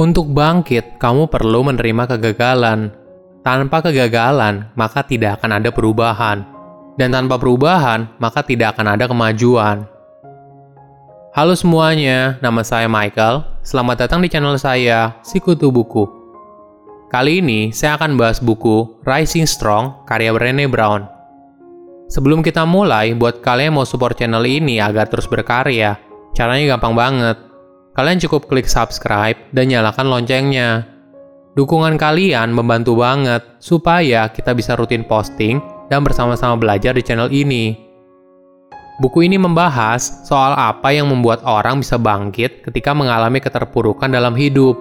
Untuk bangkit, kamu perlu menerima kegagalan. Tanpa kegagalan, maka tidak akan ada perubahan. Dan tanpa perubahan, maka tidak akan ada kemajuan. Halo semuanya, nama saya Michael. Selamat datang di channel saya, Sikutu Buku. Kali ini, saya akan bahas buku Rising Strong, karya Brené Brown. Sebelum kita mulai, buat kalian mau support channel ini agar terus berkarya, caranya gampang banget Kalian cukup klik subscribe dan nyalakan loncengnya. Dukungan kalian membantu banget supaya kita bisa rutin posting dan bersama-sama belajar di channel ini. Buku ini membahas soal apa yang membuat orang bisa bangkit ketika mengalami keterpurukan dalam hidup.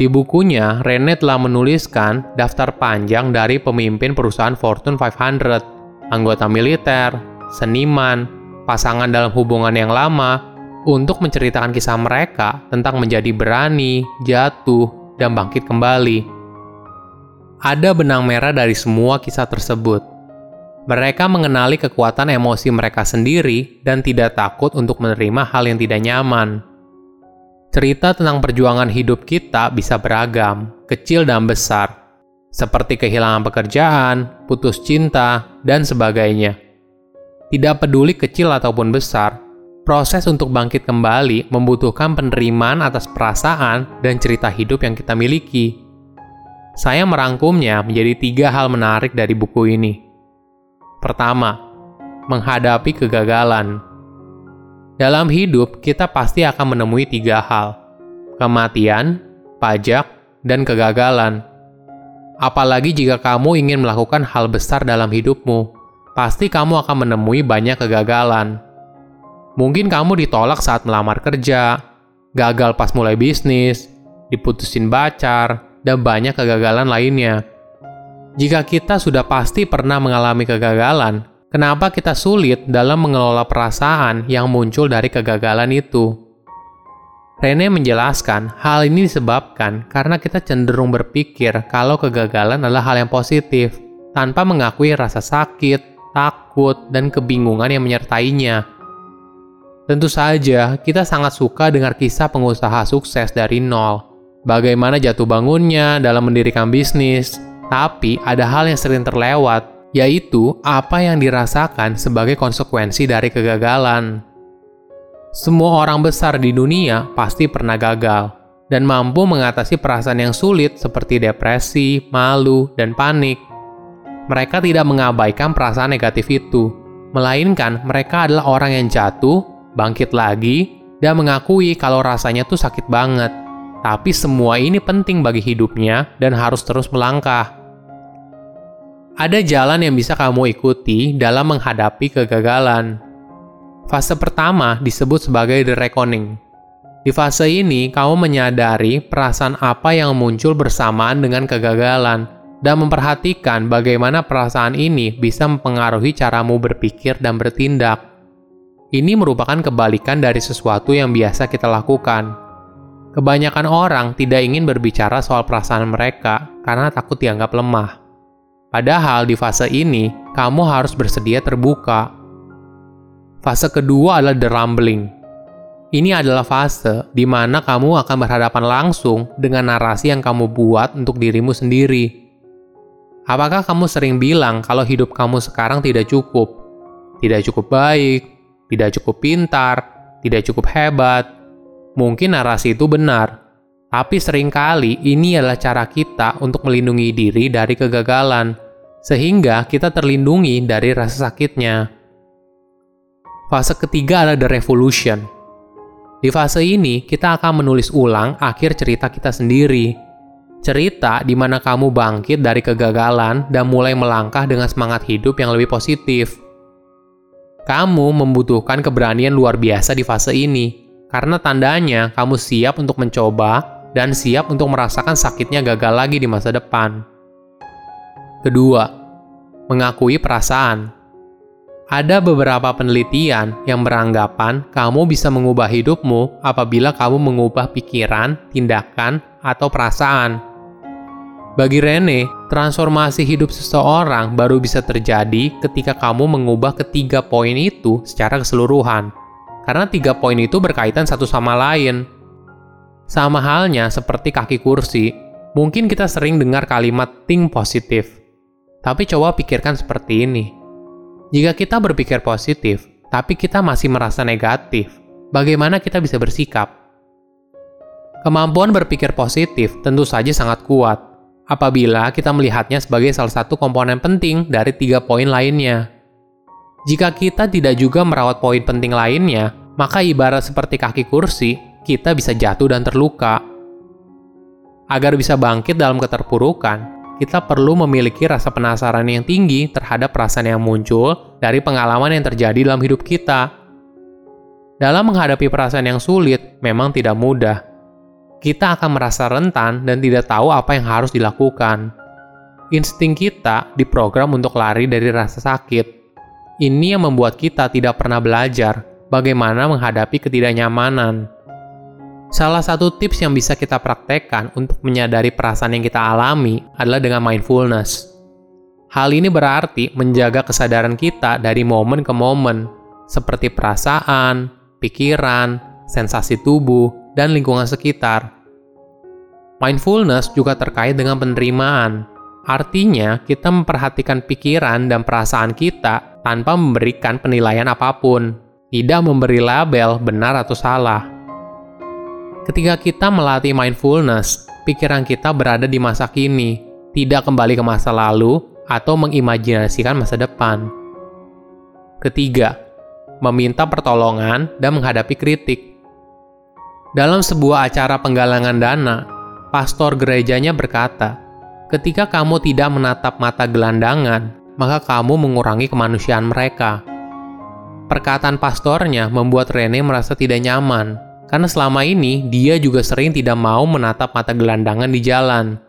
Di bukunya, Rene telah menuliskan daftar panjang dari pemimpin perusahaan Fortune 500, anggota militer, seniman, pasangan dalam hubungan yang lama, untuk menceritakan kisah mereka tentang menjadi berani, jatuh, dan bangkit kembali. Ada benang merah dari semua kisah tersebut. Mereka mengenali kekuatan emosi mereka sendiri dan tidak takut untuk menerima hal yang tidak nyaman. Cerita tentang perjuangan hidup kita bisa beragam, kecil dan besar, seperti kehilangan pekerjaan, putus cinta, dan sebagainya. Tidak peduli kecil ataupun besar, Proses untuk bangkit kembali membutuhkan penerimaan atas perasaan dan cerita hidup yang kita miliki. Saya merangkumnya menjadi tiga hal menarik dari buku ini. Pertama, menghadapi kegagalan. Dalam hidup, kita pasti akan menemui tiga hal: kematian, pajak, dan kegagalan. Apalagi jika kamu ingin melakukan hal besar dalam hidupmu, pasti kamu akan menemui banyak kegagalan Mungkin kamu ditolak saat melamar kerja, gagal pas mulai bisnis, diputusin pacar, dan banyak kegagalan lainnya. Jika kita sudah pasti pernah mengalami kegagalan, kenapa kita sulit dalam mengelola perasaan yang muncul dari kegagalan itu? Rene menjelaskan hal ini disebabkan karena kita cenderung berpikir kalau kegagalan adalah hal yang positif, tanpa mengakui rasa sakit, takut, dan kebingungan yang menyertainya. Tentu saja, kita sangat suka dengar kisah pengusaha sukses dari nol. Bagaimana jatuh bangunnya dalam mendirikan bisnis. Tapi ada hal yang sering terlewat, yaitu apa yang dirasakan sebagai konsekuensi dari kegagalan. Semua orang besar di dunia pasti pernah gagal dan mampu mengatasi perasaan yang sulit seperti depresi, malu, dan panik. Mereka tidak mengabaikan perasaan negatif itu, melainkan mereka adalah orang yang jatuh bangkit lagi, dan mengakui kalau rasanya tuh sakit banget. Tapi semua ini penting bagi hidupnya dan harus terus melangkah. Ada jalan yang bisa kamu ikuti dalam menghadapi kegagalan. Fase pertama disebut sebagai the reckoning. Di fase ini, kamu menyadari perasaan apa yang muncul bersamaan dengan kegagalan dan memperhatikan bagaimana perasaan ini bisa mempengaruhi caramu berpikir dan bertindak. Ini merupakan kebalikan dari sesuatu yang biasa kita lakukan. Kebanyakan orang tidak ingin berbicara soal perasaan mereka karena takut dianggap lemah. Padahal di fase ini, kamu harus bersedia terbuka. Fase kedua adalah the rumbling. Ini adalah fase di mana kamu akan berhadapan langsung dengan narasi yang kamu buat untuk dirimu sendiri. Apakah kamu sering bilang kalau hidup kamu sekarang tidak cukup, tidak cukup baik, tidak cukup pintar, tidak cukup hebat. Mungkin narasi itu benar, tapi sering kali ini adalah cara kita untuk melindungi diri dari kegagalan, sehingga kita terlindungi dari rasa sakitnya. Fase ketiga adalah the revolution. Di fase ini, kita akan menulis ulang akhir cerita kita sendiri. Cerita di mana kamu bangkit dari kegagalan dan mulai melangkah dengan semangat hidup yang lebih positif. Kamu membutuhkan keberanian luar biasa di fase ini, karena tandanya kamu siap untuk mencoba dan siap untuk merasakan sakitnya gagal lagi di masa depan. Kedua, mengakui perasaan. Ada beberapa penelitian yang beranggapan kamu bisa mengubah hidupmu apabila kamu mengubah pikiran, tindakan, atau perasaan. Bagi Rene, transformasi hidup seseorang baru bisa terjadi ketika kamu mengubah ketiga poin itu secara keseluruhan. Karena tiga poin itu berkaitan satu sama lain. Sama halnya seperti kaki kursi, mungkin kita sering dengar kalimat think positif. Tapi coba pikirkan seperti ini. Jika kita berpikir positif, tapi kita masih merasa negatif, bagaimana kita bisa bersikap? Kemampuan berpikir positif tentu saja sangat kuat apabila kita melihatnya sebagai salah satu komponen penting dari tiga poin lainnya. Jika kita tidak juga merawat poin penting lainnya, maka ibarat seperti kaki kursi, kita bisa jatuh dan terluka. Agar bisa bangkit dalam keterpurukan, kita perlu memiliki rasa penasaran yang tinggi terhadap perasaan yang muncul dari pengalaman yang terjadi dalam hidup kita. Dalam menghadapi perasaan yang sulit, memang tidak mudah. Kita akan merasa rentan dan tidak tahu apa yang harus dilakukan. Insting kita diprogram untuk lari dari rasa sakit. Ini yang membuat kita tidak pernah belajar bagaimana menghadapi ketidaknyamanan. Salah satu tips yang bisa kita praktekkan untuk menyadari perasaan yang kita alami adalah dengan mindfulness. Hal ini berarti menjaga kesadaran kita dari momen ke momen, seperti perasaan, pikiran, sensasi tubuh, dan lingkungan sekitar. Mindfulness juga terkait dengan penerimaan. Artinya, kita memperhatikan pikiran dan perasaan kita tanpa memberikan penilaian apa pun, tidak memberi label benar atau salah. Ketika kita melatih mindfulness, pikiran kita berada di masa kini, tidak kembali ke masa lalu atau mengimajinasikan masa depan. Ketiga, meminta pertolongan dan menghadapi kritik. Dalam sebuah acara penggalangan dana, pastor gerejanya berkata, "Ketika kamu tidak menatap mata gelandangan, maka kamu mengurangi kemanusiaan mereka." Perkataan pastornya membuat Rene merasa tidak nyaman karena selama ini dia juga sering tidak mau menatap mata gelandangan di jalan.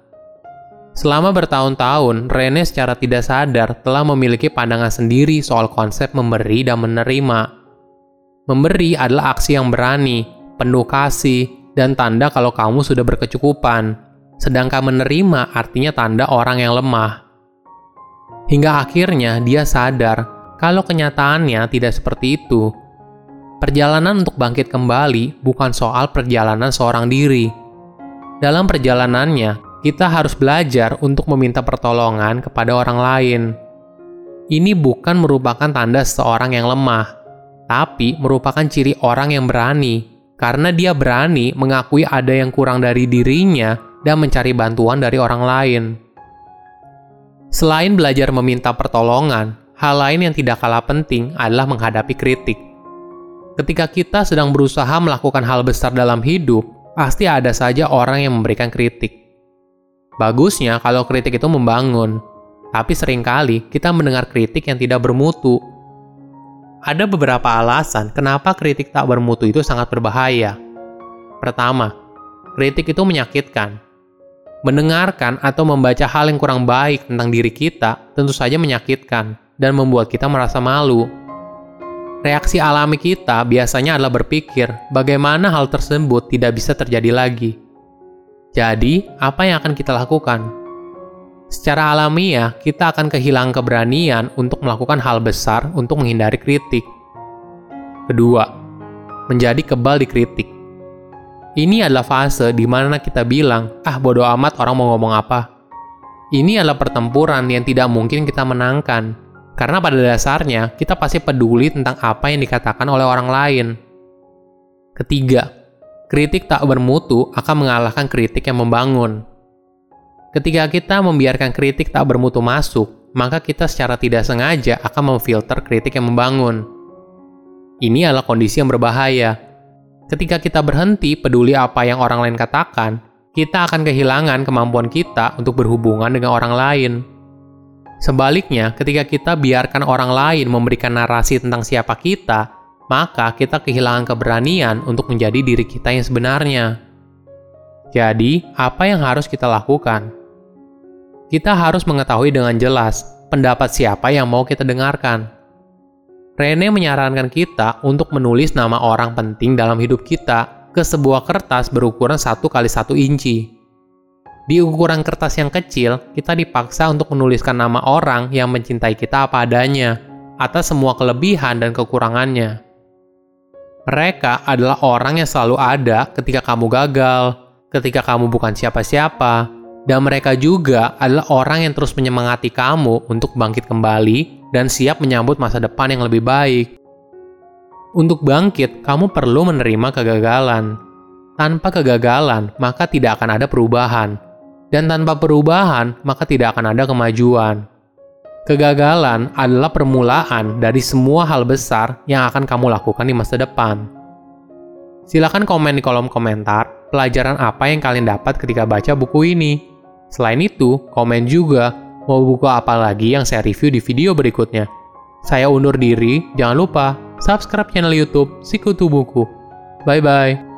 Selama bertahun-tahun, Rene secara tidak sadar telah memiliki pandangan sendiri soal konsep memberi dan menerima. Memberi adalah aksi yang berani, penuh kasih, dan tanda kalau kamu sudah berkecukupan. Sedangkan menerima artinya tanda orang yang lemah. Hingga akhirnya dia sadar kalau kenyataannya tidak seperti itu Perjalanan untuk bangkit kembali bukan soal perjalanan seorang diri. Dalam perjalanannya, kita harus belajar untuk meminta pertolongan kepada orang lain. Ini bukan merupakan tanda seseorang yang lemah, tapi merupakan ciri orang yang berani, karena dia berani mengakui ada yang kurang dari dirinya dan mencari bantuan dari orang lain. Selain belajar meminta pertolongan, hal lain yang tidak kalah penting adalah menghadapi kritik. Ketika kita sedang berusaha melakukan hal besar dalam hidup, pasti ada saja orang yang memberikan kritik. Bagusnya kalau kritik itu membangun, tapi sering kali kita mendengar kritik yang tidak bermutu. Ada beberapa alasan kenapa kritik tak bermutu itu sangat berbahaya. Pertama, kritik itu menyakitkan. Mendengarkan atau membaca hal yang kurang baik tentang diri kita tentu saja menyakitkan dan membuat kita merasa malu. Reaksi alami kita biasanya adalah berpikir bagaimana hal tersebut tidak bisa terjadi lagi. Jadi, apa yang akan kita lakukan? Secara alamiah, kita akan kehilangan keberanian untuk melakukan hal besar untuk menghindari kritik. Kedua, menjadi kebal dikritik. Ini adalah fase di mana kita bilang, ah bodoh amat orang mau ngomong apa. Ini adalah pertempuran yang tidak mungkin kita menangkan, karena pada dasarnya, kita pasti peduli tentang apa yang dikatakan oleh orang lain. Ketiga, kritik tak bermutu akan mengalahkan kritik yang membangun. Ketika kita membiarkan kritik tak bermutu masuk, maka kita secara tidak sengaja akan memfilter kritik yang membangun. Ini adalah kondisi yang berbahaya. Ketika kita berhenti peduli apa yang orang lain katakan, kita akan kehilangan kemampuan kita untuk berhubungan dengan orang lain. Sebaliknya, ketika kita biarkan orang lain memberikan narasi tentang siapa kita, maka kita kehilangan keberanian untuk menjadi diri kita yang sebenarnya. Jadi, apa yang harus kita lakukan? Kita harus mengetahui dengan jelas pendapat siapa yang mau kita dengarkan. Rene menyarankan kita untuk menulis nama orang penting dalam hidup kita ke sebuah kertas berukuran 1 kali 1 inci. Di ukuran kertas yang kecil, kita dipaksa untuk menuliskan nama orang yang mencintai kita apa adanya, atas semua kelebihan dan kekurangannya. Mereka adalah orang yang selalu ada ketika kamu gagal, ketika kamu bukan siapa-siapa, dan mereka juga adalah orang yang terus menyemangati kamu untuk bangkit kembali dan siap menyambut masa depan yang lebih baik. Untuk bangkit, kamu perlu menerima kegagalan. Tanpa kegagalan, maka tidak akan ada perubahan. Dan tanpa perubahan, maka tidak akan ada kemajuan. Kegagalan adalah permulaan dari semua hal besar yang akan kamu lakukan di masa depan. Silahkan komen di kolom komentar pelajaran apa yang kalian dapat ketika baca buku ini. Selain itu, komen juga mau buku apa lagi yang saya review di video berikutnya. Saya undur diri, jangan lupa subscribe channel YouTube Sikutu Buku. Bye bye.